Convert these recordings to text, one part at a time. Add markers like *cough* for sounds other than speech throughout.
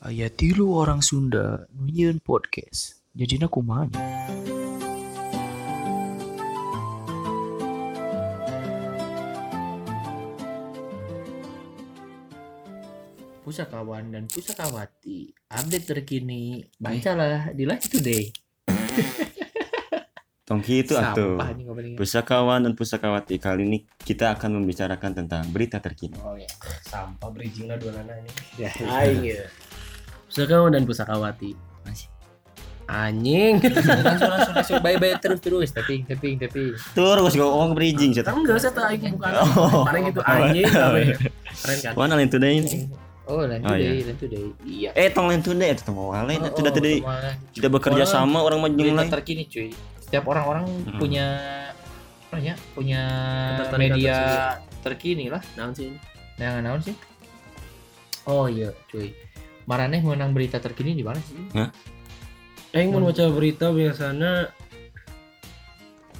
Aya tilu orang Sunda nunyeun podcast. Jadina kumaha? Pusakawan dan pusakawati update terkini bacalah di Live Today *laughs* Tongki itu atuh. Sampah nih ngobrolnya. Pusakawan dan pusakawati kali ini kita akan membicarakan tentang berita terkini. Oh ya, sampah bridging lah dua nana ini. Ya. Aing ya. Pusakawan dan pusakawati. Masih. Anjing. langsung langsung langsung bye bye terus terus tapi tapi tapi Terus gue ngomong bridging saya. Kan enggak saya tahu aing bukan. Oh. Kemarin gitu anjing *laughs* tapi keren kan. Mana lain today ini? oh lain Oh, today iya. lain today iya Eh tong lain today itu tong lain Oh, sudah oh, today ke mana? tidak bekerja sama orang majeng lain. terkini cuy setiap orang-orang Mm-mm. punya apa ya punya media terkini lah Naon sih? yang naon sih oh iya cuy Maraneh menang berita terkini di mana sih Aing mau baca berita biasanya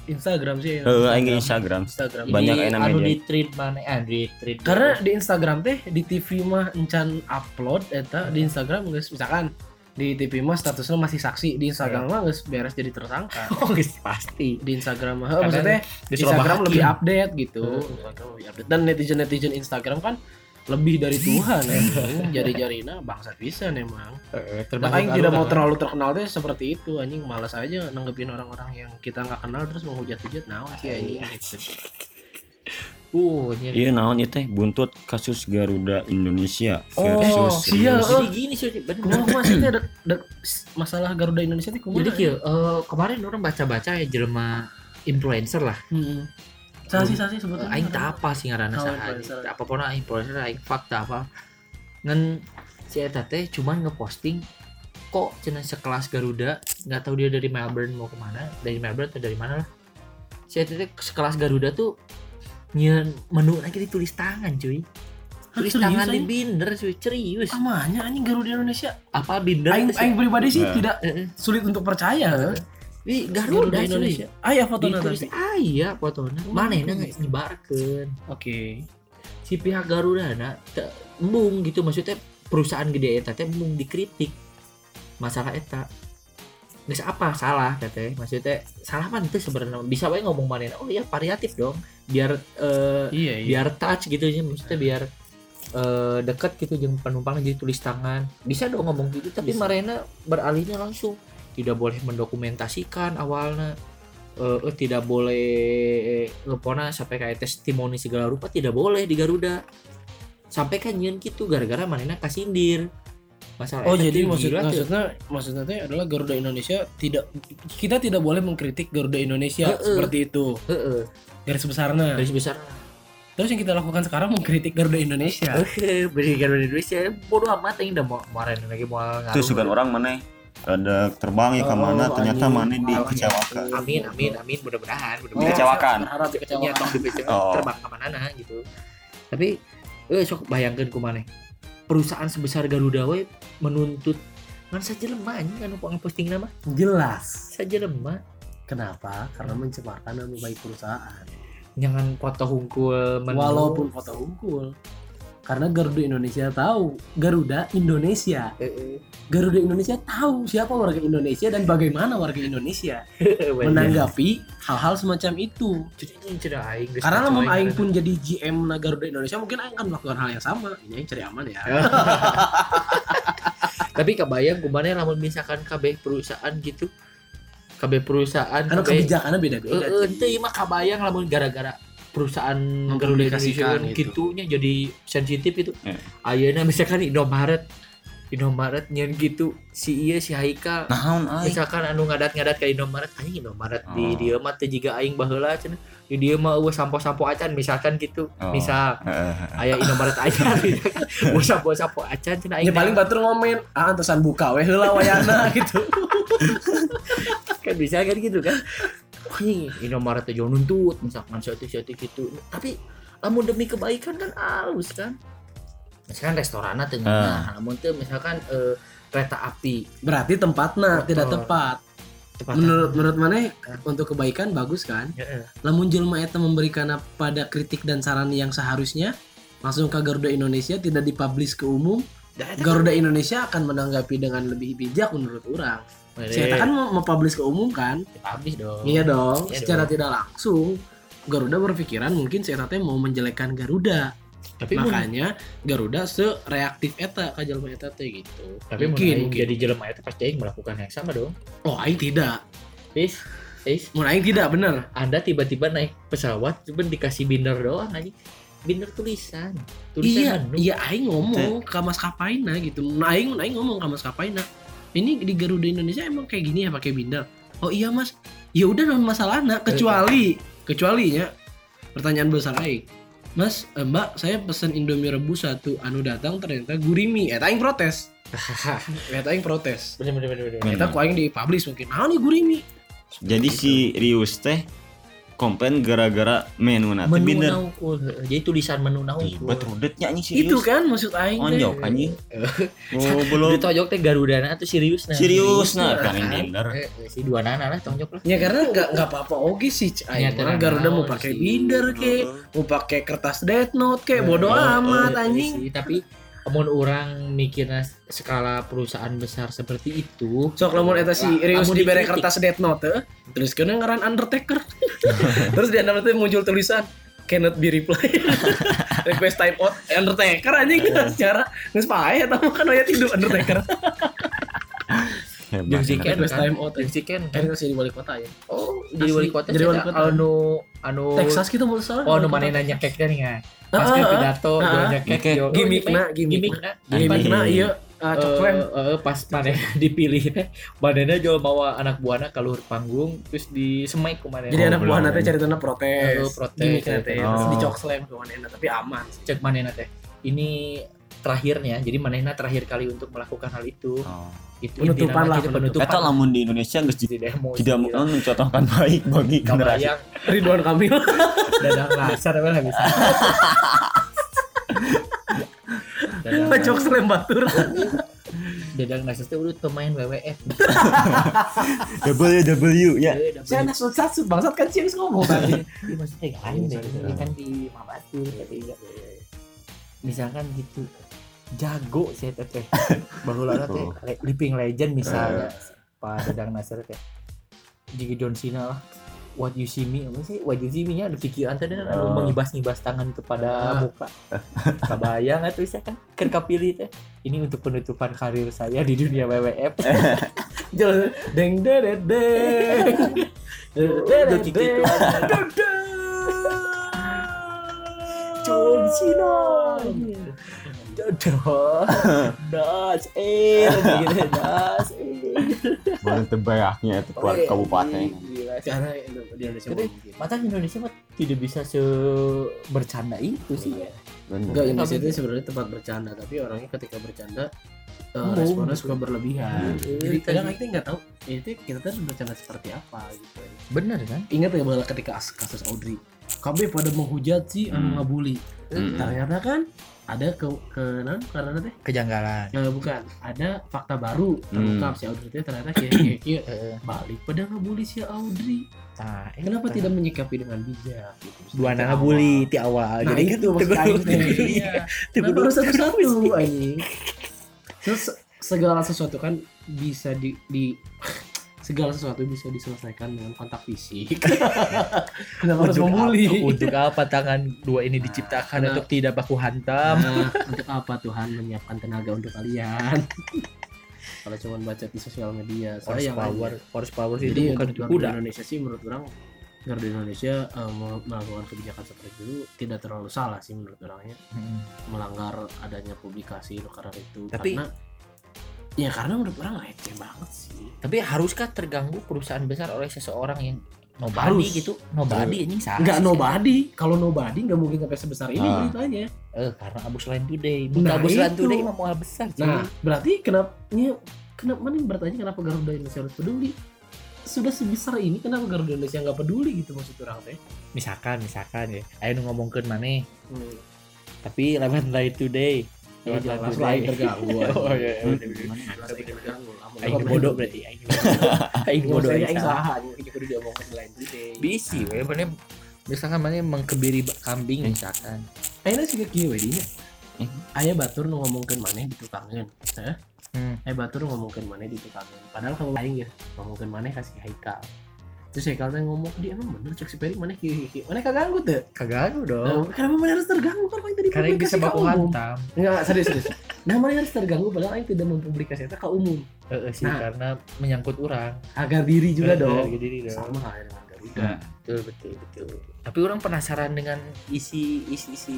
Instagram sih. Eh aing ge Instagram. Instagram. Ini Banyak anu media. di tweet mana ah di tweet Karena di Instagram teh di TV mah encan upload eta di Instagram guys misalkan di TV mah statusnya masih saksi di Instagram mah geus beres jadi tersangka. *laughs* oh guys, pasti di Instagram mah Karena maksudnya di Instagram lebih update gitu. Instagram lebih update dan netizen netizen Instagram kan lebih dari Tuhan emang. Jari jarina bangsat bisa emang. Eh, nah, termasuk aing tidak mau anu, terlalu terkenal deh seperti itu anjing. Malas aja nanggepin orang-orang yang kita nggak kenal terus menghujat-hujat naon sih anjing. Gitu. uh Iya naon ieu teh? Buntut kasus Garuda Indonesia Oh, versus sia, Rius. jadi gini sih Kumaha maksudnya ada, ada masalah Garuda Indonesia itu kumaha? jadi kieu eh, kemarin orang baca-baca ya jelema influencer lah. Heeh. Sasi sasi sebetulnya. aing tak apa sih ngaranna Oh, saha influencer. apa pun lah influencer aing fakta apa? Ngan si eta teh cuman ngeposting kok cenah sekelas Garuda? Nggak tahu dia dari Melbourne mau ke mana dari Melbourne atau dari mana lah si eta teh sekelas Garuda tuh nyen menu lagi ditulis tangan cuy. Tulis serius, tangan di binder cuy serius. Amanya anjing Garuda Indonesia. apa binder Aing aing pribadi sih Nah. tidak sulit untuk percaya. Ih, Garuda Garuda, Indonesia. Indonesia. Ah ya fotonya Ditulis tapi. aya fotona. Oh, Manehna oke. geus nyebarkeun. Oke. Si pihak Garuda na teu embung gitu maksudnya perusahaan gede eta teh embung dikritik masalah eta. Geus apa salah teteh maksudnya salah mah teu sebenarnya bisa wae ngomong manehna oh iya variatif dong biar eh, Iya iya. biar touch gitu ya maksudnya biar eh, deket gitu jeung penumpang jadi tulis tangan bisa dong ngomong gitu tapi Bisa. Marena beralihnya langsung tidak boleh mendokumentasikan awalnya eh, eh, tidak boleh ngepona sampai kayak testimoni segala rupa tidak boleh di Garuda. Sampai kan nyeun gitu gara-gara Marena kasindir. Masalah Oh jadi maksud, maksudnya maksudnya teh adalah Garuda Indonesia tidak kita tidak boleh mengkritik Garuda Indonesia seperti itu. Heeh, garis besarnya. garis besar. Terus yang kita lakukan sekarang mengkritik Garuda Indonesia. Oke, beri Garuda Indonesia. Bodoh amat yang udah mau kemarin lagi mau ngaruh. Terus juga orang mana ada terbang ya ke mana Oh, ternyata mana dikecewakan. Amin, amin, amin. Mudah-mudahan, Oh, mudah-mudahan. Dikecewakan. Dikecewakan Oh. terbang ke mana gitu. Tapi eh sok bayangkeun ku maneh. Perusahaan sebesar Garuda we menuntut kan saja lemah anjing kan apa posting nama Jelas. saja lemah Kenapa? Karena mencemarkan nama baik perusahaan. jangan foto hungkul menu. Walaupun foto unggul. Karena Garuda Indonesia tahu Garuda Indonesia. Eh, eh, Garuda Indonesia tahu siapa warga Indonesia dan bagaimana warga Indonesia *laughs* menanggapi hal-hal semacam itu. Karena lamun aing pun jadi GM Garuda Indonesia mungkin aing akan melakukan hal yang sama. Ini aing cari aman ya. *laughs* tapi kebayang kumaneh lamun misalkan KB perusahaan gitu KB perusahaan Karena kebijakannya beda-beda. Ieu mah kabayang lamun gara-gara perusahaan Garuda Indonesia gitu. gitunya jadi sensitif itu. Eh. Ayeuna misalkan Indomaret Indomaret nyen gitu si ieu si Naon ai? misalkan anu ngadat-ngadat ke Indomaret anjing Indomaret di Oh. dieu mah teu jiga aing baheula cenah. Di dieu mah eueuh sampo-sampo acan misalkan gitu. Oh. Misal Heeh. aya Indomaret acan *laughs* eueuh sampo-sampo acan cenah aing. Ya paling batur ngomen, ah antesan buka we heula wayana *laughs* gitu. kan bisa kan gitu kan Wih, Indomaret aja nuntut misalkan satu satu gitu tapi namun demi kebaikan kan halus kan misalkan restoran tengah Ah. namun tuh misalkan eh, kereta api Berarti tempatnya Betul. tidak tepat. tepat Menurut menurut mana untuk kebaikan bagus kan? Heeh. Lamun jelma eta memberikan pada kritik dan saran yang seharusnya langsung ke Garuda Indonesia tidak dipublish ke umum Garuda Indonesia akan menanggapi dengan lebih bijak menurut orang. Saya kan mau, mau publish ke umum kan? habis dong Iya dong. Iya Secara dong. tidak langsung Garuda berpikiran mungkin saya mau menjelekkan Garuda. tapi mun- Makanya Garuda sereaktif eta ka jalma eta teh gitu. tapi mungkin, mungkin jadi jelema itu pasti aing melakukan yang sama dong Oh, aing tidak. Is, is, Mun aing tidak bener. anda tiba-tiba naik pesawat cuma dikasih binder doang aja binder tulisan tulisan Iya, menu iya aing ngomong ke maskapaina gitu. Mun aing aing ngomong ke maskapaina. Ini di Garuda Indonesia emang kayak gini ya pakai binder. Oh iya, Mas. Ya udah non masalahna kecuali kecuali ya pertanyaan besar aing. Mas, eh, Mbak, saya pesen Indomie rebus satu, anu datang ternyata gurimi. Eta aing protes. *laughs* Eta aing protes. bener bener bener bener Bener. Eta ku aing di publish mungkin. Ah, nih gurimi. Jadi si Rius teh komplain gara-gara menu nanti menu binder. naukul jadi tulisan menu naukul Ribet rudetnya anjing si Itu kan maksud aing. Onjok anjing. *laughs* Oh, belum. Di tojok teh Garuda na atau serius nah Serius nah, Nah, kan. binder. Eh, eh, si dua nana lah tonjok lah Ya karena nggak nggak apa-apa oke sih. Iya, Aing orang tenang, Garuda mau pakai sih. binder ke, mau pakai kertas Death Note ke, bodoh Eh, amat eh, anjing. sih, tapi amun orang mikirnya skala perusahaan besar seperti itu Sok lamun eta si Rius dibere dikritik. kertas Death Note terus kena ngaran Undertaker. *laughs* terus di dalam itu muncul tulisan cannot be replied. *laughs* Request time out Undertaker anjing secara geus pae eta mah kan aya tidur Undertaker. *laughs* Hebat. Jeung si hebat. Ken Request kan time out. Si Ken Kan masih di wali kota ya. oh jadi wali kota jadi jadi wali kota. anu anu Texas gitu menurut saya. oh anu mana nanya kek kan ya pas Ah, ke ah, pidato ah, dia ah. nyekek Ngekek. yo Gimikna, gimik gimikna. gimik Gimikna ieu uh, coklat. Eh, eh, pas mana dipilih *laughs* teh manehna jual bawa anak buahna keluar panggung terus disemai ku manehna Jadi Oh, anak buah belum. nanti cari tanah protes. Oh, protes. Teh. Oh. Terus dicok slam ke manehna tapi aman. cek manehna teh ini terakhirnya jadi manehna terakhir kali untuk melakukan hal itu Oh. itu Penutupan lah, gitu, penutupan. Eta lamun di Indonesia geus di- demo tidak sih, mau mencontohkan baik bagi generasi. Ridwan Kamil. *laughs* dadang apa lah bisa *laughs* dadang Cok slam batur. *laughs* dadang kasar teh udah pemain WWF WW ya. Saya anak satu bangsat kan sih ngomong tadi. Iya maksudnya gak lain deh ini kan di Mabatur tapi enggak misalkan gitu jago sih teh. *laughs* Teh Oh. le- living legend misalnya. Pak Dadang Nasir teh. Jika John Cena lah. What you see me apa sih? What you see me nya ada pikiran tadi kan Oh. mengibas-ngibas tangan kepada Ah. muka. Kebayang atau bisa kan? Kan kapilih teh. Ini untuk penutupan karir saya di dunia WWF Jalan *laughs* deng deng deng. Udah gitu John Cena Das eh gitu Das eh Baru terbayaknya itu keluar kabupaten. Gila, Cara di Indonesia gitu. Mata Indonesia mah tidak bisa se bercanda itu sih ya. Enggak Indonesia itu sebenarnya tempat bercanda tapi orangnya ketika bercanda eh, Oh, responnya gitu. suka berlebihan. Hmm. Jadi Iya, kadang kita nggak tahu ya, itu kita tuh bercanda seperti apa gitu. Bener kan? Ingat ya bahwa ketika as- kasus Audrey, KB pada menghujat si anu Hmm. ngabuli. Hmm. Ternyata kan ada ke ke non karena teh Kejanggalan. eh, bukan ada fakta baru Hmm. terungkap si Audrey teh ternyata kayak kayak kayak Eh, balik pada ngabuli si Audrey. nah, eh, Kenapa nah. tidak menyikapi dengan bijak gitu? dua nana awal. bully ti awal. Nah, Jadi itu maksud teguh- aing teh. teguh- Iya. teguh- Kenapa harus satu-satu *laughs* anjing? Terus segala sesuatu kan bisa di, di segala sesuatu bisa diselesaikan dengan kontak fisik. *laughs* Kenapa harus Untuk membuli? apa- Untuk apa tangan dua ini diciptakan Nah, untuk tidak baku hantam? Nah, untuk apa Tuhan menyiapkan tenaga untuk kalian? *laughs* Kalau cuma baca di sosial media, Horse sayang power, aja. horse power itu Jadi bukan untuk kuda. Indonesia sih menurut orang Garuda Indonesia mel- melakukan kebijakan seperti itu tidak terlalu salah sih menurut orangnya Hmm. melanggar adanya publikasi karena itu Tapi- karena ya karena menurut orang receh banget sih Tapi haruskah terganggu perusahaan besar oleh seseorang yang nobody Harus. gitu? Nobody anjing salah. nggak nobody kalau nobody nggak mungkin sampai sebesar ini Ah. beritanya Eh, karena Abus Line Today. Bukan Nah, Abus itu. Today mah mual besar. cuy. nah berarti kenapa ini kenapa mana yang bertanya kenapa Garuda Indonesia harus peduli sudah sebesar ini kenapa Garuda Indonesia nggak peduli gitu maksud orang teh misalkan misalkan ya ayo nu ngomongkeun maneh hmm. tapi lewat Line Today Lewat jelas lain terganggu *laughs* oh iya. Jelas aing aing bodoh berarti aing bodoh. aing aing aing salah. salah. Ini kudu diomongkeun di Line Today bisi we mana misalkan mana mengkebiri kambing misalkan. Akhirnya sih kieu we dinya ayah batur nu ngomongkeun maneh di tukangeun Heeh. Hmm. ayah batur nu ngomongkeun maneh di tukangeun. Padahal kamu aing ya ngomongkeun maneh kasih Haikal terus Haikal teh ngomong dia emang bener cek si Peri maneh kieu kieu maneh kaganggu kagak Nah, dong. Kenapa maneh harus terganggu? Kan paling tadi karena yang bisa baku hantam. Enggak serius serius. Nah maneh harus terganggu? Padahal aing tidak mempublikasikan ke umum Heeh sih Nah. karena menyangkut orang. Agar diri juga dong. harga diri dong. Sama halnya dengan Garuda Nah, betul betul betul. Tapi orang penasaran dengan isi isi si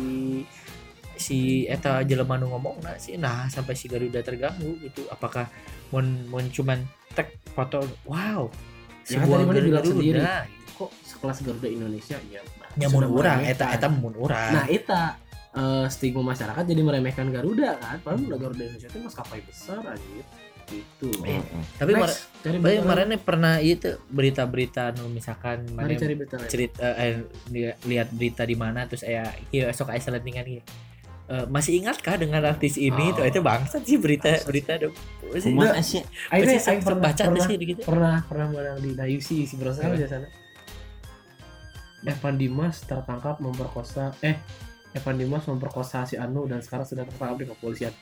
si eta jelema nu ngomong nah sih nah sampai si Garuda terganggu gitu. Apakah mun mun cuman tek foto wow Ya kan tadi mana bilang sendiri. gitu. kok sekelas Garuda Indonesia ya sudah orang meremehkan. eta eta mun orang Nah, eta eh, stigma masyarakat jadi meremehkan Garuda kan. Padahal udah Garuda Indonesia itu maskapai besar anjir. Gitu. Eh, tapi mar Next, tapi kemarin pernah itu berita-berita nu misalkan Mari mana cari berita cerita eh, li- lihat berita di mana terus saya iya esok saya selentingan gitu Eh, masih ingatkah dengan artis ini Oh. tuh itu bangsat sih berita berita dong masih Kumaha sih? Aing teh- masih aing sempat pernah baca pernah sih gitu pernah pernah menang di Dayusi si Bro Apa? di sana. Evan Dimas tertangkap memperkosa eh Evan Dimas memperkosa si Anu dan sekarang sudah tertangkap di kepolisian.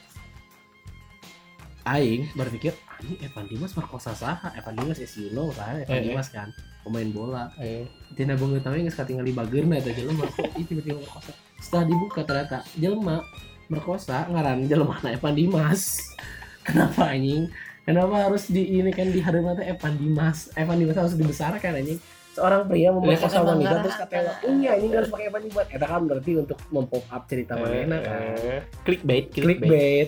Aing berpikir, anjing Evan Dimas merkosa saha? Evan Dimas is you know kan, Evan eh. Dimas kan pemain bola. eh, Tina bangun tahu nggak tinggal di bagerna eta jelema ih tiba-tiba merkosa. Setelah dibuka ternyata jelema merkosa ngaran jelema na Evan Dimas. *laughs* Kenapa anjing? Kenapa harus di ini kan di hadapan teh Evan Dimas? Evan Dimas harus dibesarkan anjing. Seorang pria memperkosa Ya, kan wanita terus katanya, "Iya, ini harus pakai Evan Dimas." Eta kan berarti untuk mempop up cerita manehna kan. eh, clickbait clickbait Clickbait.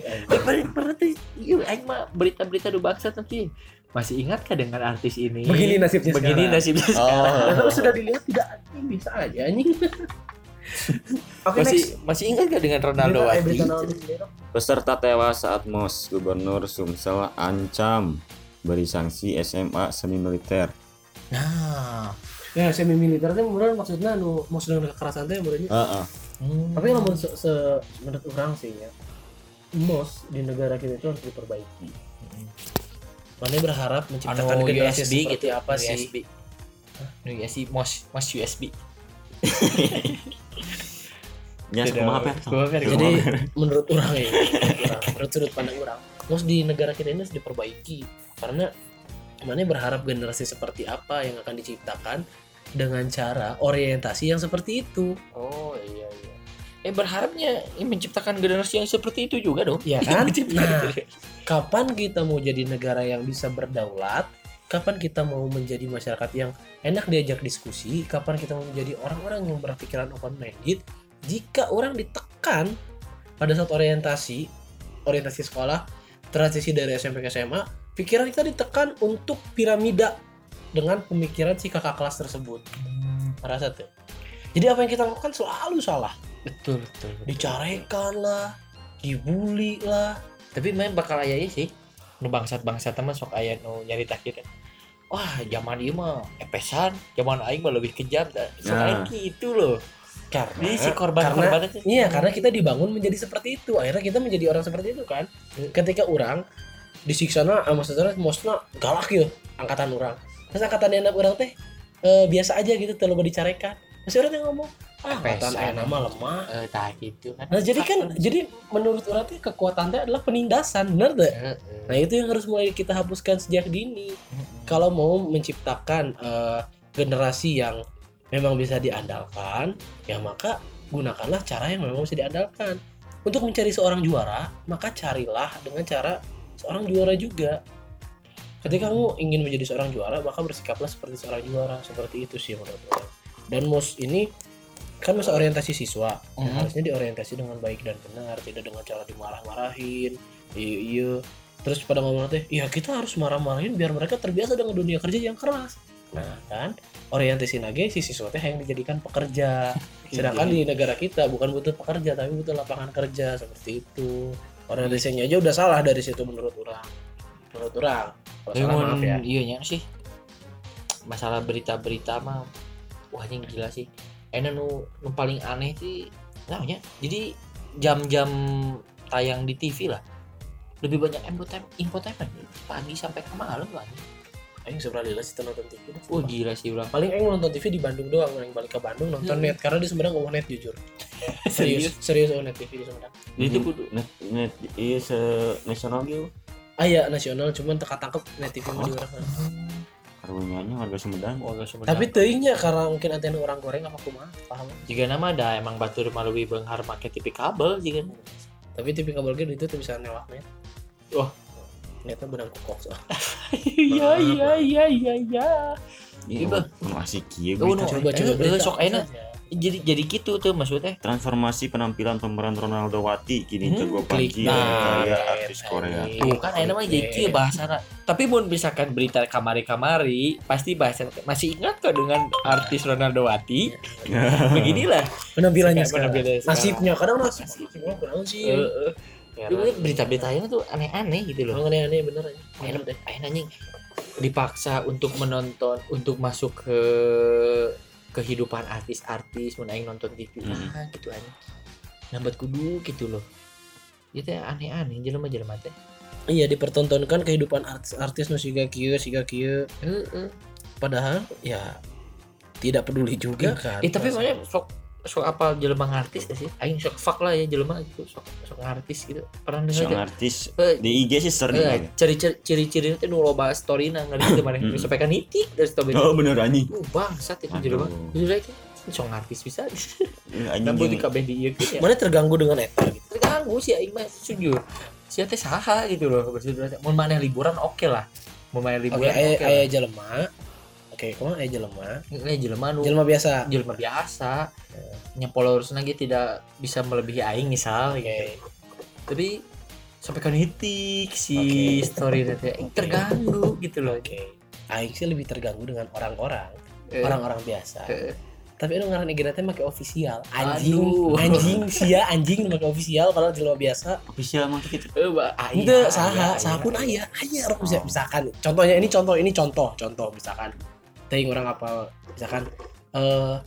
Eh, pernah tuh iya aing mah berita-berita do bangsat nanti masih ingatkah dengan artis ini Begini nasibnya begini sekarang. nasibnya Oh. Nah, kalau sudah dilihat tidak bisa aja anjing. Oke, masih next. masih ingat gak dengan Ronaldo Berita- eh, Wati. Peserta tewas saat MOS Gubernur Sumsel ancam beri sanksi SMA semi militer. Nah Ya semi militer itu menurut maksudnya nu maksudnya nu kekerasan teh menurutnya. Heeh. hmm. Tapi kalau menurut se, se- menurut orang sih ya, mos di negara kita itu harus diperbaiki. Mana berharap menciptakan anu generasi USB seperti gitu apa sih? USB Anu USB mos mos USB kumaha? Jadi *laughs* menurut orang ya, menurut, orang, menurut sudut pandang orang, mos di negara kita ini harus diperbaiki karena mana berharap generasi seperti apa yang akan diciptakan dengan cara orientasi yang seperti itu. oh iya iya. Eh berharapnya menciptakan generasi yang seperti itu juga dong. Ya kan? Nah, *laughs* kapan kita mau jadi negara yang bisa berdaulat? Kapan kita mau menjadi masyarakat yang enak diajak diskusi? Kapan kita mau menjadi orang-orang yang berpikiran open minded jika orang ditekan pada saat orientasi orientasi sekolah transisi dari SMP ke SMA pikiran kita ditekan untuk piramida dengan pemikiran si kakak kelas tersebut. Hmm, merasa tuh jadi apa yang kita lakukan selalu salah. Betul betul, betul. dicarekan lah dibully lah. Tapi main bakal aya ieu sih. Nu bangsat bangsat mah sok aya nu nyarita kieu kan wah zaman ieu mah epesan zaman aing mah lebih kejam dah. Sok Nah. gitu loh. Karena jadi si korban karena korban itu Iya, karena kita dibangun menjadi seperti itu. Akhirnya kita menjadi orang seperti itu kan. Ketika orang disiksa na, ah, maksudnya maksudnya galak ya angkatan orang. Terus angkatan anak orang teh eh, biasa aja gitu, terlalu dicarekan. Masih orang yang ngomong, ah, angkatan anak mah lemah. eh tah gitu kan Nah jadi kan, jadi menurut orang teh kekuatan teh adalah penindasan, bener deh. Eh, eh. Nah itu yang harus mulai kita hapuskan sejak dini. Kalau mau menciptakan eh, generasi yang memang bisa diandalkan, ya maka gunakanlah cara yang memang bisa diandalkan. Untuk mencari seorang juara, maka carilah dengan cara seorang juara juga. Ketika kamu ingin menjadi seorang juara, maka bersikaplah seperti seorang juara. Seperti itu sih menurut saya. Dan MOS ini kan masa orientasi siswa, Mhm. harusnya diorientasi dengan baik dan benar, tidak dengan cara dimarah-marahin. Iya, iya. Terus pada ngomong teh, iya kita harus marah-marahin biar mereka terbiasa dengan dunia kerja yang keras. Nah kan, orientasi nage si siswa teh yang dijadikan pekerja. *laughs* Sedangkan di negara kita bukan butuh pekerja tapi butuh lapangan kerja seperti itu. Orientasinya aja udah salah dari situ menurut orang. Menurut orang. Kalau salah maaf ya. iya sih masalah berita-berita mah wah anjing gila sih enak nu, nu paling aneh sih namanya jadi jam-jam tayang di TV lah lebih banyak infotainment infotainment pagi sampai ke malam lah. Aing seberapa lila sih nonton TV. dah. oh gila sih ulang Paling Aing nonton TV di Bandung doang, Aing balik ke Bandung nonton Hmm. net karena di Sumedang nggak net jujur. *laughs* Serius, serius oh net TV di Sumedang. itu kudu net net iya se nasional gitu Ah iya nasional cuman teka tangkep net TV mah di orang. karunya warga Sumedang warga Sumedang Tapi teuingnya karena mungkin antena orang goreng apa kumaha, paham. jika nama ada emang batur melalui benghar make TV kabel jika Tapi TV kabel gitu itu tuh bisa newak net. Wah. Netnya benang kokok so. *laughs* iya iya iya iya iya iya Iba. masih kieu Oh, berita. no. Coba Eh, coba eh, sok enak. jadi jadi gitu tuh maksudnya transformasi penampilan pemeran Ronaldo Wati kini Hmm, jago klik. pagi Nah, kayak artis Korea tuh kan enak mah jadi kieu bahasana tapi mun misalkan berita kamari-kamari pasti bahasa masih ingat kok dengan artis Ronaldo Wati *laughs* beginilah Penampilannya. Nasibnya kadang nasib. Nasibnya kurang sih. Eh. Tapi berita-beritanya tuh aneh-aneh gitu loh. Emang aneh-aneh bener aja. Ayo deh, ayo anjing. Dipaksa untuk menonton untuk masuk ke kehidupan artis-artis mun aing nonton TV Hmm. nah gitu aja nambat kudu gitu loh. Itu aneh-aneh jelema-jelema teh. Iya dipertontonkan kehidupan artis-artis nu siga kieu siga kieu. Heeh. Padahal ya tidak peduli juga kan. eh tapi makanya sok sok apa jelema ngartis gak sih aing sok fuck lah ya jelema gitu sok sok ngartis gitu pernah dengar gak? artis Eh, di IG sih sering eh, aja. ciri-ciri ciri-ciri itu nu loba story na teu maneh Hmm. sampai kan nitik dari story oh bener anjing uh bangsat itu jelema Jujur aja sok ngartis bisa anjing *laughs* di kabeh di ieu gitu ya. Mana terganggu dengan eta gitu. Terganggu sih aing mah jujur. Sia teh saha gitu loh maksudnya. Mun maneh liburan oke lah. Maneh Oke, liburan oke. aya lah. aya jelema. Oke, kumaha aya jelema? Ini jelema nu Jelema biasa. jelema biasa. Nya followersna ge tidak bisa melebihi aing misal Oke. gitu. Tapi sampai kan hitik si Oke. story teh aing terganggu gitu loh. Oke. Aing sih lebih terganggu dengan orang-orang, Eh, orang-orang biasa. eh, Tapi itu ngaran IG teh make official. Anjing, Aduh. anjing sia anjing make official padahal jelema biasa. official mah gitu eh, aya, saha, saha pun aya. aya, orang bisa misalkan. Contohnya ini contoh, ini contoh, contoh misalkan. Teuing orang apa misalkan eh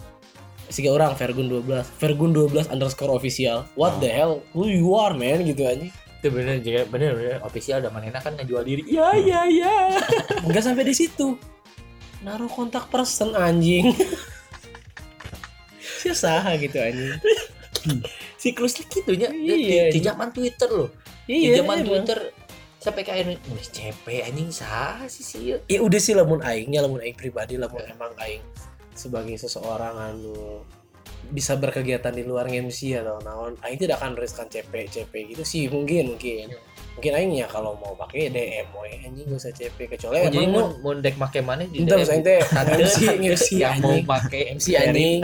Siga orang Vergun 12 Vergun 12 underscore official What Oh. the hell Who you are man gitu anjing Itu bener juga bener bener official udah manehna kan ngejual diri. Iya iya iya. *laughs* Enggak sampai di situ Naruh kontak person anjing *laughs* Sia saha gitu anjing Siklusnya gitu nya. Iya, Di, di iya. zaman Twitter loh. di Iya zaman emang. Twitter sampai kayak ini nulis CP anjing sah sih sih Ya udah sih lamun aingnya lamun aing pribadi lamun emang aing sebagai seseorang anu bisa berkegiatan di luar MC atau naon aing tidak akan menuliskan CP CP gitu sih mungkin mungkin. Mungkin aing ya kalau mau pakai DM we anjing gak usah CP kecuali oh, emang mau mau mau dek make mana di Entar DM? teh MC yang mau make MC anjing.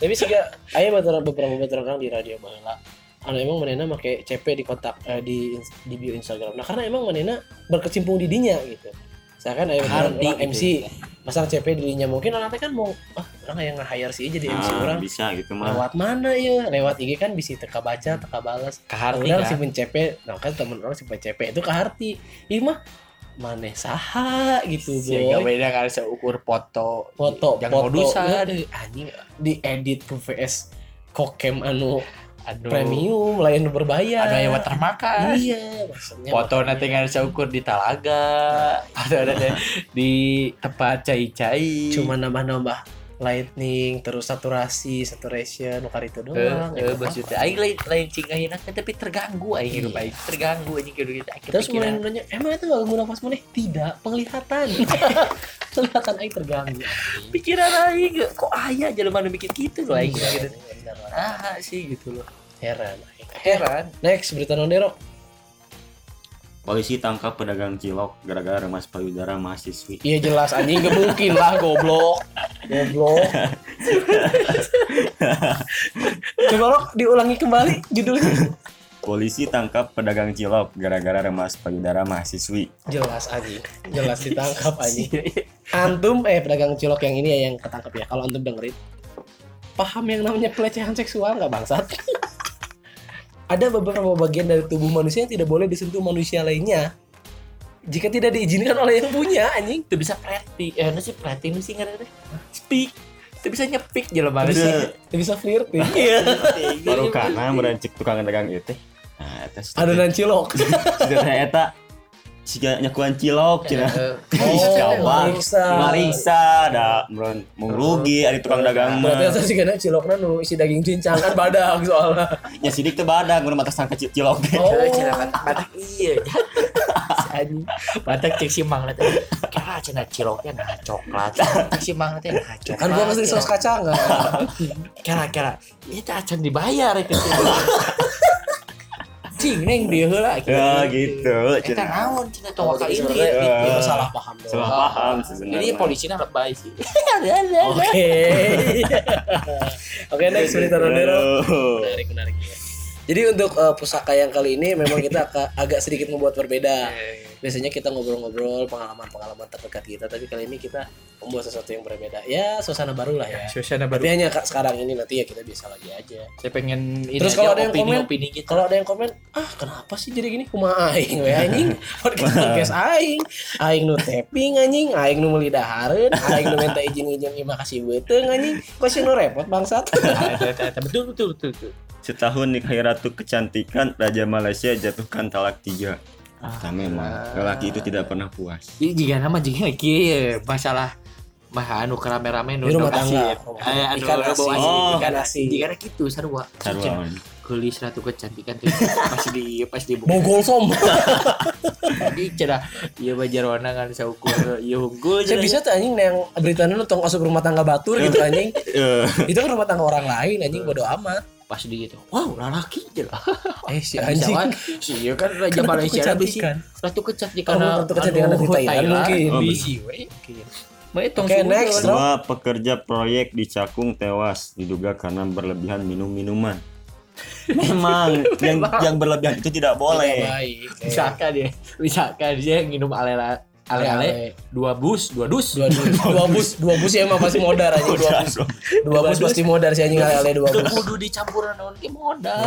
tapi sih gak aing beberapa beberapa beberapa orang di radio baheula anu emang manena make CP di kontak eh, di di bio Instagram. Nah karena emang manena berkecimpung di dinya gitu. Misalkan aya beberapa Hardi orang gitu. MC masang CP di dinya mungkin orang kan mau ah orang yang nge-hire sih jadi MC Ah, orang. bisa gitu mah. Lewat mana ya lewat IG kan bisa teka baca teka balas. Keharti orang kan? simpen CP nah kan temen orang simpen CP itu ke Harti. Ini mah maneh saha gitu boy. beda kan seukur foto. Foto yang foto. modusan ya, anjing diedit ke VS kokem anu aduh. Premium lain berbayar. Anu aya watermarkan iya maksudnya foto nanti nggak seukur di talaga. Foto nanti di tempat cai-cai. Cuma nambah-nambah lightning terus saturasi saturation nukar itu eh doang. eh ya, maksudnya aing lain lain cingahin tapi terganggu aing hidup Iya. aing terganggu gitu gitu aing. Terus mulai nanya emang itu gak guna pas maneh tidak penglihatan *laughs* penglihatan aing terganggu *laughs* pikiran aing kok aya jelema nu bikin gitu loh aing. Gitu ah sih gitu loh. Heran. Aing. heran. Next berita nondero polisi tangkap pedagang cilok gara-gara remas payudara mahasiswi. Iya jelas anjing gak mungkin lah goblok. Goblok. *laughs* Coba lo diulangi kembali judulnya polisi tangkap pedagang cilok gara-gara remas payudara mahasiswi. Jelas anjing jelas ditangkap *laughs* anjing antum eh pedagang cilok yang ini ya yang ketangkep ya. Kalau antum dengerin paham yang namanya pelecehan seksual nggak bangsat? *laughs* Ada beberapa bagian dari tubuh manusia yang tidak boleh disentuh manusia lainnya. Jika tidak diizinkan oleh yang punya anjing itu bisa preti eh nu sih preti sih ngarana teh speak itu bisa nyepik jelema bisa sih bisa flirting. *laughs* Iya. Baru karena merancik tukang dagang itu. Nah atas adonan cilok. *laughs* Sudah eta siga nyakuan cilok cina. Eh, *laughs* Oh, Siapa? Mariksa. Marisa ada meron mau rugi ada tukang dagang Berarti mah eta sih kana cilokna nu isi daging cincang kan badag soalnya. nya sidik teh badak mun mata sangka cil- cilok teh. Oh. Eh, cenah batak batak iya anjing batak cek si mang kira cenah ciloknya nah coklat cek si mang teh nah coklat Kan gua mesti saus kacang kan. kira kira itu acan dibayar itu cing neng dia heula ya gitu cina naon cenah tong ka ini Sebenarnya gitu. itu salah paham doang. salah paham sebenarnya Ini polisinya lebay sih. *laughs* Oke. Oke, *laughs* next berita Ronero. Aduh. *laughs* Menarik, menarik ya. Jadi untuk eh, pusaka yang kali ini memang kita *laughs* aka- agak sedikit membuat berbeda. Biasanya kita ngobrol-ngobrol pengalaman-pengalaman terdekat kita, tapi kali ini kita membuat sesuatu yang berbeda. Ya, suasana baru lah ya. Suasana Tapi hanya kak sekarang ini nanti ya kita bisa lagi aja. Saya pengen ini Terus kalau ada yang opini, komen, opini gitu. Kalau ada yang komen, ah kenapa sih jadi gini? Kumaha aing we anjing. *laughs* Podcast podcast aing. Aing nu tapping anjing, aing nu meuli dahareun, aing nu minta izin-izin terima kasih beuteung anjing. Kok sih nu repot bangsat? *laughs* Betul betul betul. betul. Setahun nikahi ratu kecantikan Raja Malaysia jatuhkan talak tiga Nah, memang lelaki itu tidak pernah puas Ini jika nama jika kieu masalah mah anu kerame-rame nu rumah tangga. Eh, anu asin, Oh. ikan asin. Jika kitu sarua. sarua Gelis ratu kecantikan tuh pas di pas di. Bogol som. *laughs* Di cenah ieu mah jarwana kan saukur ieu unggul Saya bisa tuh anjing yang beritanya nu tong asup rumah tangga batur gitu *laughs* anjing. Eh, Itu kan rumah tangga orang lain anjing bodo amat. Pas di gitu. Wow, lalaki cenah. *laughs* Eh si anjing. kan si ieu kan raja Malaysia bisi. kecantikan? Ratu kecantikan Oh, ratu kecantikan dari Thailand mungkin. Oh, Bisi we. Itu Oke, next. Dua pekerja proyek di Cakung tewas diduga karena berlebihan minum minuman. *laughs* Memang yang yang berlebihan itu tidak boleh. Baik. Misalkan ya, misalkan dia nginum ale-ale ale-ale dua bus, dua dus. dua dus *laughs* dua bus dua bus ya emang pasti modar anjing dua bus. dua bus pasti modar sih anjing ale dua bus. kudu dicampuran naon ge modal.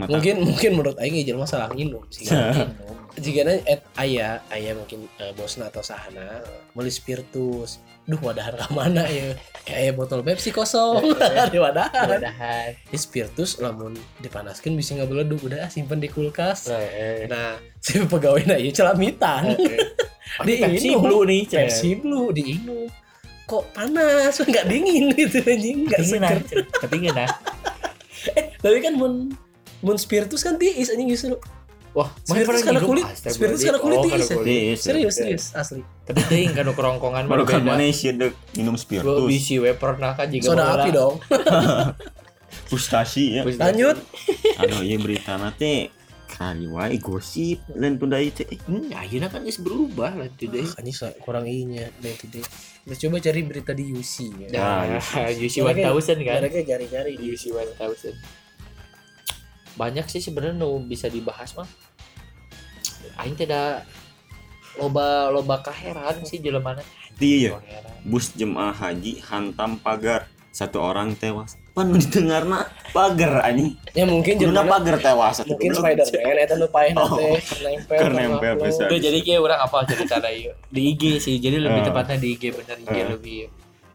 Mungkin mungkin menurut Aing ijil masalah nginum sih. Jika et ayah ayah mungkin eh, bosna atau sahana beli spiritus duh wadahan ke mana ya? Kayak botol Pepsi kosong. Di wadahan. Mudahan. Ini spiritus lamun dipanaskan bisa nggak beleduk udah simpen di kulkas. Eh, nah *laughs* si pegawai nah iya celamitan *laughs* Di Pepsi Blue nih. Pepsi blue diinum kok panas? *laughs* Nggak dingin gitu anjing. Nggak seger. Ketingin ah. tapi kan mun mun spiritus kan tiis anjing justru Wah, karena kulit? Spiritus karena kulit Oh, tiis karena kulit. Tiis. serius serius asli. Tapi teuing kan kerongkongan baru kan mana sih dek. Minum spiritus. Bisi we pernah kan juga soda api dong. *laughs* Frustasi ya. Lanjut. Anu ieu berita nate kali wae gosip lain tunda itu Hmm, akhirnya kan geus berubah lah tuh deh. anjing sa- kurang inya day to day kita coba cari berita di UC ya. Nah, UC Mereka- 1000 kan. mereka cari-cari di UC 1000. Banyak sih sebenarnya nu bisa dibahas mah. Aing tidak loba loba kaheran sih jelemana. iya Heran. bus jemaah haji hantam pagar satu orang tewas pan di dengarna pagar anjing ya mungkin jelema pagar tewas atuh, mungkin goblok. Spider-Man eta nu paeh Oh. teh nempel nempel jadi kayak orang apa cerita ieu. Di IG sih. Jadi lebih tepatnya di IG bener IG lebih.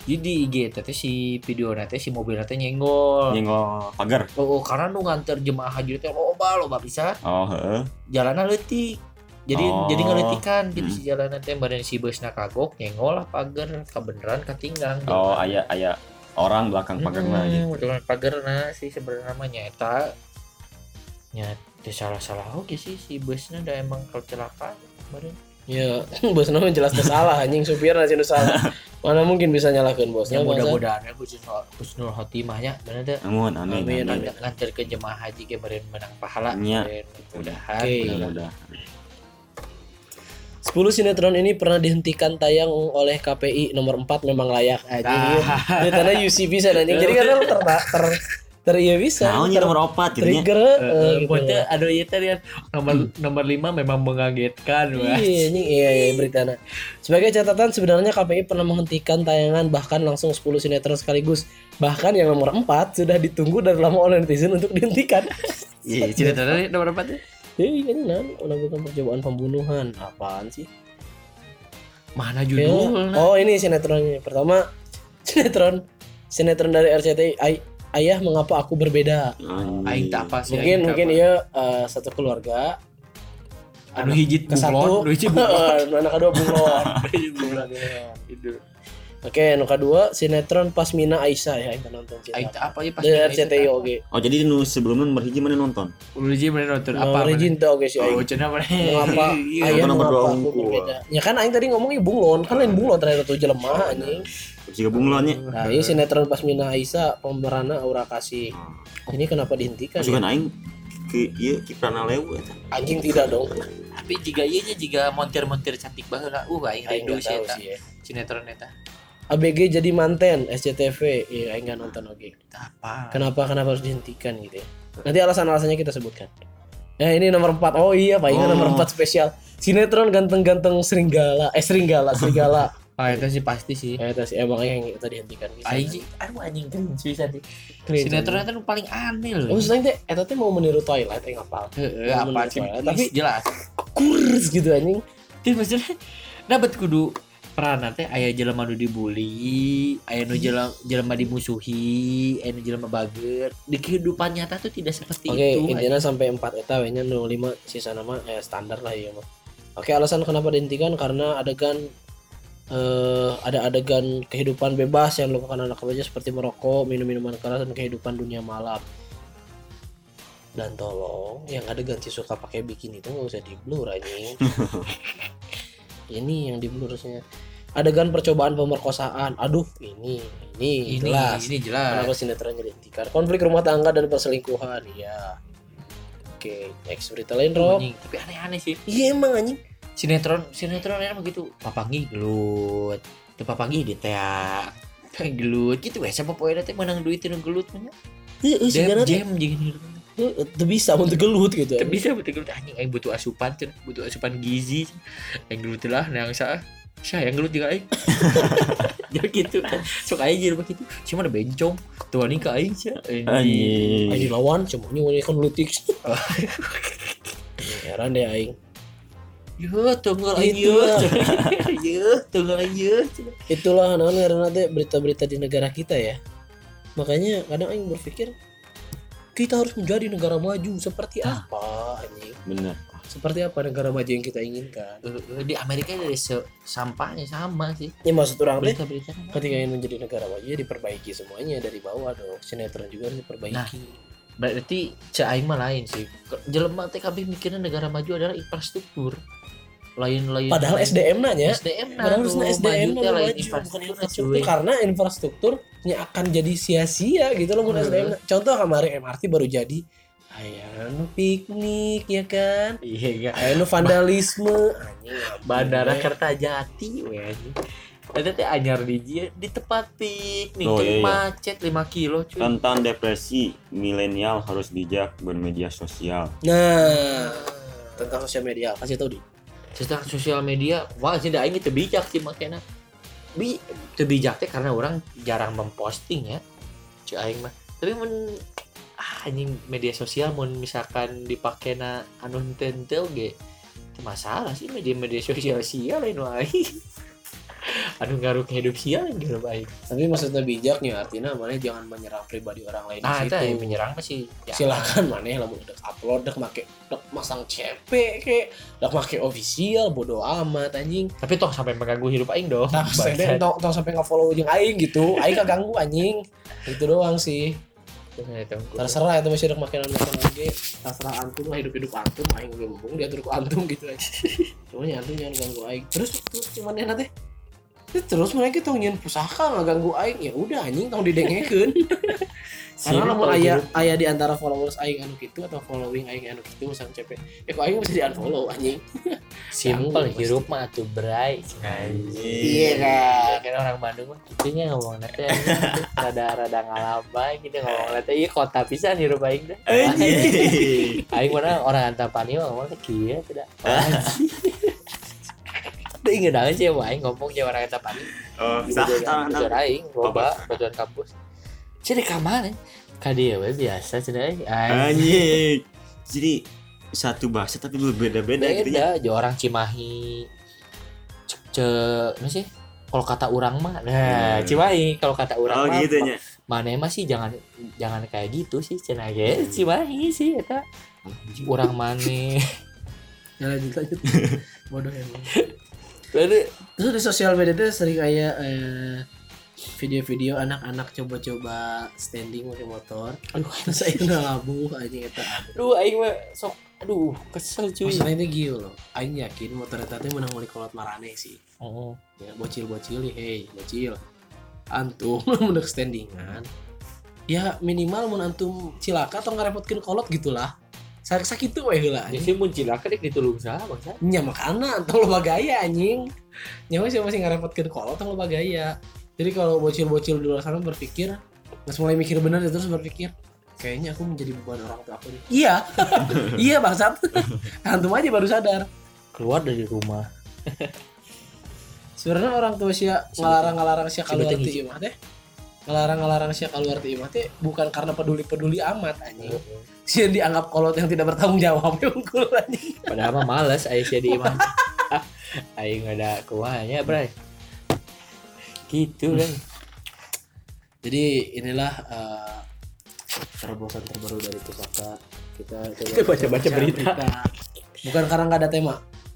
Jadi di IG teh si video nanti si mobil nanti nyenggol. nyenggol pagar Oh, karena nu nganter jemaah haji teh loba loba bisa. oh heeh Jalannya leutik. Jadi Oh. jadi ngeletikan gitu Hmm. si jalanan teh badan si busna kagok nyenggol lah pagar kebeneran ketinggang. oh aya aya orang belakang pagarna gitu Dengan pagarna sih sebenarnya namanya eta nya teu salah-salah oke sih si busnya udah emang kecelakaan kemarin. Ya *laughs* bosna mah jelas salah anjing supirna sih nu salah *laughs* mana mungkin bisa nyalahkeun bosnya Ya bangsa. mudah-mudahan ya husnul husnul khotimahnya bener deh. namun aneh Amin, aneh. Ngan- nganter ke jemaah haji ke beren menang pahala. Beren mudah-mudahan. Oke. mudah-mudahan 10 sinetron ini pernah dihentikan tayang oleh KPI nomor 4 memang layak anjing. Ah. Beritanya UC bisa anjing. Jadi kan ter ter *laughs* ter, iya bisa. Nah, ter- nomor opat gitu nya. trigger eh, gitu. Pokoknya aduh iya tadi kan nomor nomor lima memang mengagetkan wah. Iya, anjing iya iya beritanya. Sebagai catatan sebenarnya KPI pernah menghentikan tayangan bahkan langsung 10 sinetron sekaligus. Bahkan yang nomor 4 sudah ditunggu dari lama oleh netizen untuk dihentikan. *laughs* Iya, cerita tadi nomor apa tuh? Hei, ini nan melakukan percobaan pembunuhan. Apaan sih? Mana Ya. judulnya? Oh, ini sinetronnya. Pertama sinetron sinetron dari RCTI Ayah mengapa aku berbeda. Anjing. Aing tak apa sih. mungkin tak mungkin apa. iya eh, satu keluarga anu hiji ke satu *laughs* bunglon, nu hiji bunglon. anak kedua bunglon *laughs* Hiji bunglon. Itu. Oke, nu kedua sinetron Pasmina Aisyah ya yang nonton. Aing teh apa ya pas Dari RCTI oge. Oh jadi nu sebelumnya nomor hiji mana nonton? Ulu hiji mana nonton apa? Mana? Regin teh oge si Oh, aing. cenah mana? Mengapa *laughs* Iya. mengapa berdua aku unggul? berbeda? Ya kan aing tadi ngomongnya bunglon, kan lain bunglon terakhir tuh jelema anjing. Jika bunglonnya. Nah, ini sinetron Pasmina Aisyah pemeranna Aura Kasih. Ini kenapa dihentikan? Masukan Ya? aing ke ieu kiprana lewu eta. Anjing tidak dong. Tapi jika iya nya jika montir-montir cantik banget lah. Uh, aing rindu sih eta. ya. Sinetron eta. ABG jadi manten SCTV. Iya, aing nggak nonton oke. Apa? Kenapa kenapa harus dihentikan gitu ya? Nanti alasan-alasannya kita sebutkan. Ya ini nomor 4. Oh iya, Pak, ini Oh. nomor 4 spesial. Sinetron ganteng-ganteng Seringgala. Eh Seringgala, Serigala. *laughs* Ah, itu sih pasti sih. ya itu sih emang yang kita dihentikan. Sih, aduh anjing cringe bisa sih. Cringe, Sinetron itu paling aneh loh. Oh, maksudnya teh eta teh mau meniru Twilight yang ngapal. Heeh, apa sih? Tapi- jelas. Kurs gitu anjing. Tapi maksudnya dapat kudu peran teh aya jelema nu dibully, aya nu jelema jelema dimusuhi, aya nu jelema bager. Di kehidupan nyata tuh tidak seperti Oke, itu. intinya sampai 4 eta we nya 05 sisa nama eh standar lah ya mah. Oke, alasan kenapa dihentikan karena adegan eh ada adegan kehidupan bebas yang dilakukan anak remaja seperti merokok, minum minuman keras dan kehidupan dunia malam. Dan tolong yang adegan si suka pakai bikini itu nggak usah di blur anjing. *laughs* ini yang di blur harusnya. Adegan percobaan pemerkosaan. Aduh, ini ini, ini jelas. ini jelas. Kenapa sinetronnya dihentikan? Konflik rumah tangga dan perselingkuhan, ya. Oke, next berita lain, Rob. Tapi aneh-aneh sih. Iya emang anjing. Sinetron sinetron emang begitu. Papangi gelut. Teu papangi diteak. Kayak gelut gitu we siapa poe teh menang duit teu gelut nya. Iya, iya, Jam jam jeung itu bisa untuk gelut gitu. Teu bisa betul gelut anjing aing butuh asupan cenah, butuh asupan gizi. Aing gelut lah yang sa saya yang gelut juga aing. Jadi *laughs* gitu kan. Sok aing jadi begitu. Cuma ada bencong. Tuh nih ke aing sia. Anjing. Lawan semuanya ini kan lutik. *laughs* Heran deh aing. Ya, tunggal aing Itu lah. *laughs* ye. Ya, tunggal aing ye. Itulah non karena teh berita-berita di negara kita ya. Makanya kadang aing berpikir kita harus menjadi negara maju seperti apa anjing? Bener. Seperti apa negara maju yang kita inginkan? Eh, eh, Di Amerika dari sampahnya sama sih. Ya maksud orang teh Berita-berita. ketika ingin menjadi negara maju ya diperbaiki semuanya dari bawah dong sinetron juga harus diperbaiki Berarti cek aing mah lain sih. Jelema teh kabeh mikirnya negara maju adalah infrastruktur. Lain-lain. padahal SDM nanya SDM nah. padahal harusnya SDM nah lain bukan infrastruktur karena infrastrukturnya akan jadi sia-sia gitu loh mun Heeh. SDM contoh kemarin MRT baru jadi Ayo nu piknik ya kan Iya iya. Ayo nu vandalisme Bandara anjing. Kertajati we anjing. Ada teh anyar di dia di tempat piknik Oh, iya, iya. macet 5 kilo cuy. Tentang depresi, milenial harus bijak bermedia sosial. nah tentang sosial media kasih tau di Tentang sosial media, wah sih aing teu bijak sih makanya. Bi teu bijak teh karena orang jarang memposting ya. Cek aing mah. Tapi mun ah, anjing media sosial mun misalkan dipake na anu teu ge masalah sih media-media sosial sia lain wae. Anu ngaruh ke hidup sia gitu baik. tapi maksudnya bijaknya artinya mana jangan menyerang pribadi orang lain Nah, itu yang menyerang masih ya. silakan mana lah udah upload udah make udah masang CP kayak udah make official bodo amat anjing Tapi toh sampai mengganggu hidup aing dong. Nah, sampai tong, tong sampai nge-follow jeung aing gitu. Aing kaganggu anjing. Itu doang sih. Terserah itu masih ada makanan makanan lagi. Terserah antum lah hidup-hidup antum aing ge mumpung diatur ku antum gitu aja. *laughs* Cuman ya antum jangan ganggu aing. Terus terus cuman ya nanti terus mereka tong nyeun pusaka nggak ganggu aing. Ya udah anjing tong didengekeun *laughs* karena lamun aya aya di antara followers aing anu kitu atau following aing anu kitu misalnya CP ya kok aing bisa di unfollow anjing? *laughs* Simple Ganggu hirup mah atuh bray. iya kan kan orang Bandung mah kitunya ngomong nanti *laughs* rada rada ngalabay gitu ngomong nanti iya kota pisan hirup aing dah. Anjing. Aing mana orang Antapani mah ngomong teh kieu tidak. Udah inget aja sih wah aing ngomong jeung orang Antapani. Oh, sah. tahan. aing loba batuan kampus. Jadi ka mana? Ka dia we biasa cenah aing. Anjing. Jadi satu bahasa tapi berbeda-beda gitu ya. Beda, orang Cimahi. Ce, ce apa sih? Kalau kata orang mah, nah Hmm. Cimahi. Kalau kata orang Oh mah, gitu nya. mana emang sih jangan jangan kayak gitu sih cenah ge Cimahi sih eta. Orang mana? *laughs* Ya lanjut lanjut. *laughs* Bodoh emang. Lalu Terus di sosial media tuh sering kayak eh, video-video anak-anak coba-coba standing pakai motor. Aduh, saya udah labuh aja eta. Aduh aing mah sok aduh kesel cuy. Masalahnya gitu loh. Aing yakin motor eta teh menang mulai kolot marane sih. Oh. Ya bocil-bocil nih, hey, bocil. Antum *laughs* menang standingan. Ya minimal mun antum cilaka atau ngerepotkeun kolot gitulah. Sakit sakit tuh weh heula. Jadi mun cilaka dek ditulung saha bangsa. Nya makana tong loba gaya anjing. Nyawa sih masih ngerepotkeun kolot tong loba gaya. Jadi kalau bocil-bocil di luar sana berpikir, nggak mulai mikir bener ya, terus berpikir, kayaknya aku menjadi beban orang tua aku nih. Iya, *laughs* iya bangsat. Antum aja baru sadar. Keluar dari rumah. Sebenarnya orang tua sih ngelarang-ngelarang sih keluar Sebetulnya ti imah teh. Ngelarang-ngelarang sih keluar ti imah teh bukan karena peduli-peduli amat anjing. Sih dianggap kolot yang tidak bertanggung jawab *laughs* unggul anjing. Padahal mah males aya sia di imah. Aing ada kuahnya, Bray. Gitu kan. Jadi inilah eh, terobosan terbaru dari pusaka. Kita coba *laughs* baca-baca berita. Bukan karena nggak ada tema.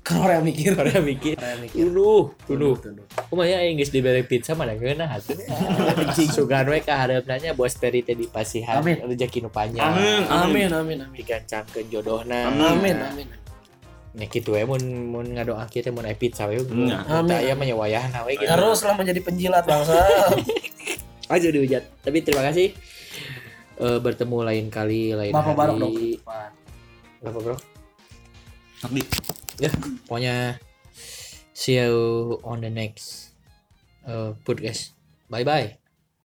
Yang mikir. Karena mikir. Orang yang mikir. Tuduh, tuduh. Tuduh. Kumaha aing geus dibere pizza mana geuna atuh. *laughs* *laughs* Sugan we kaharepna bos peri teh dipasihan Amin. rezeki nu panjang. Amin. Amin amin amin. Digancangkeun jodohna. Amin. Amin amin. Nya kitu we mun mun ngadoakeun teh mun aya pizza we. Amin. Aya mah wayahna we gitu. Teruslah menjadi penjilat bangsa. *laughs* aja dihujat. Tapi terima kasih. Eh, bertemu lain kali lain Bapak hari. Barok dong. Bapak Bro. Takdi. Ya, pokoknya see you on the next uh, podcast. Bye bye.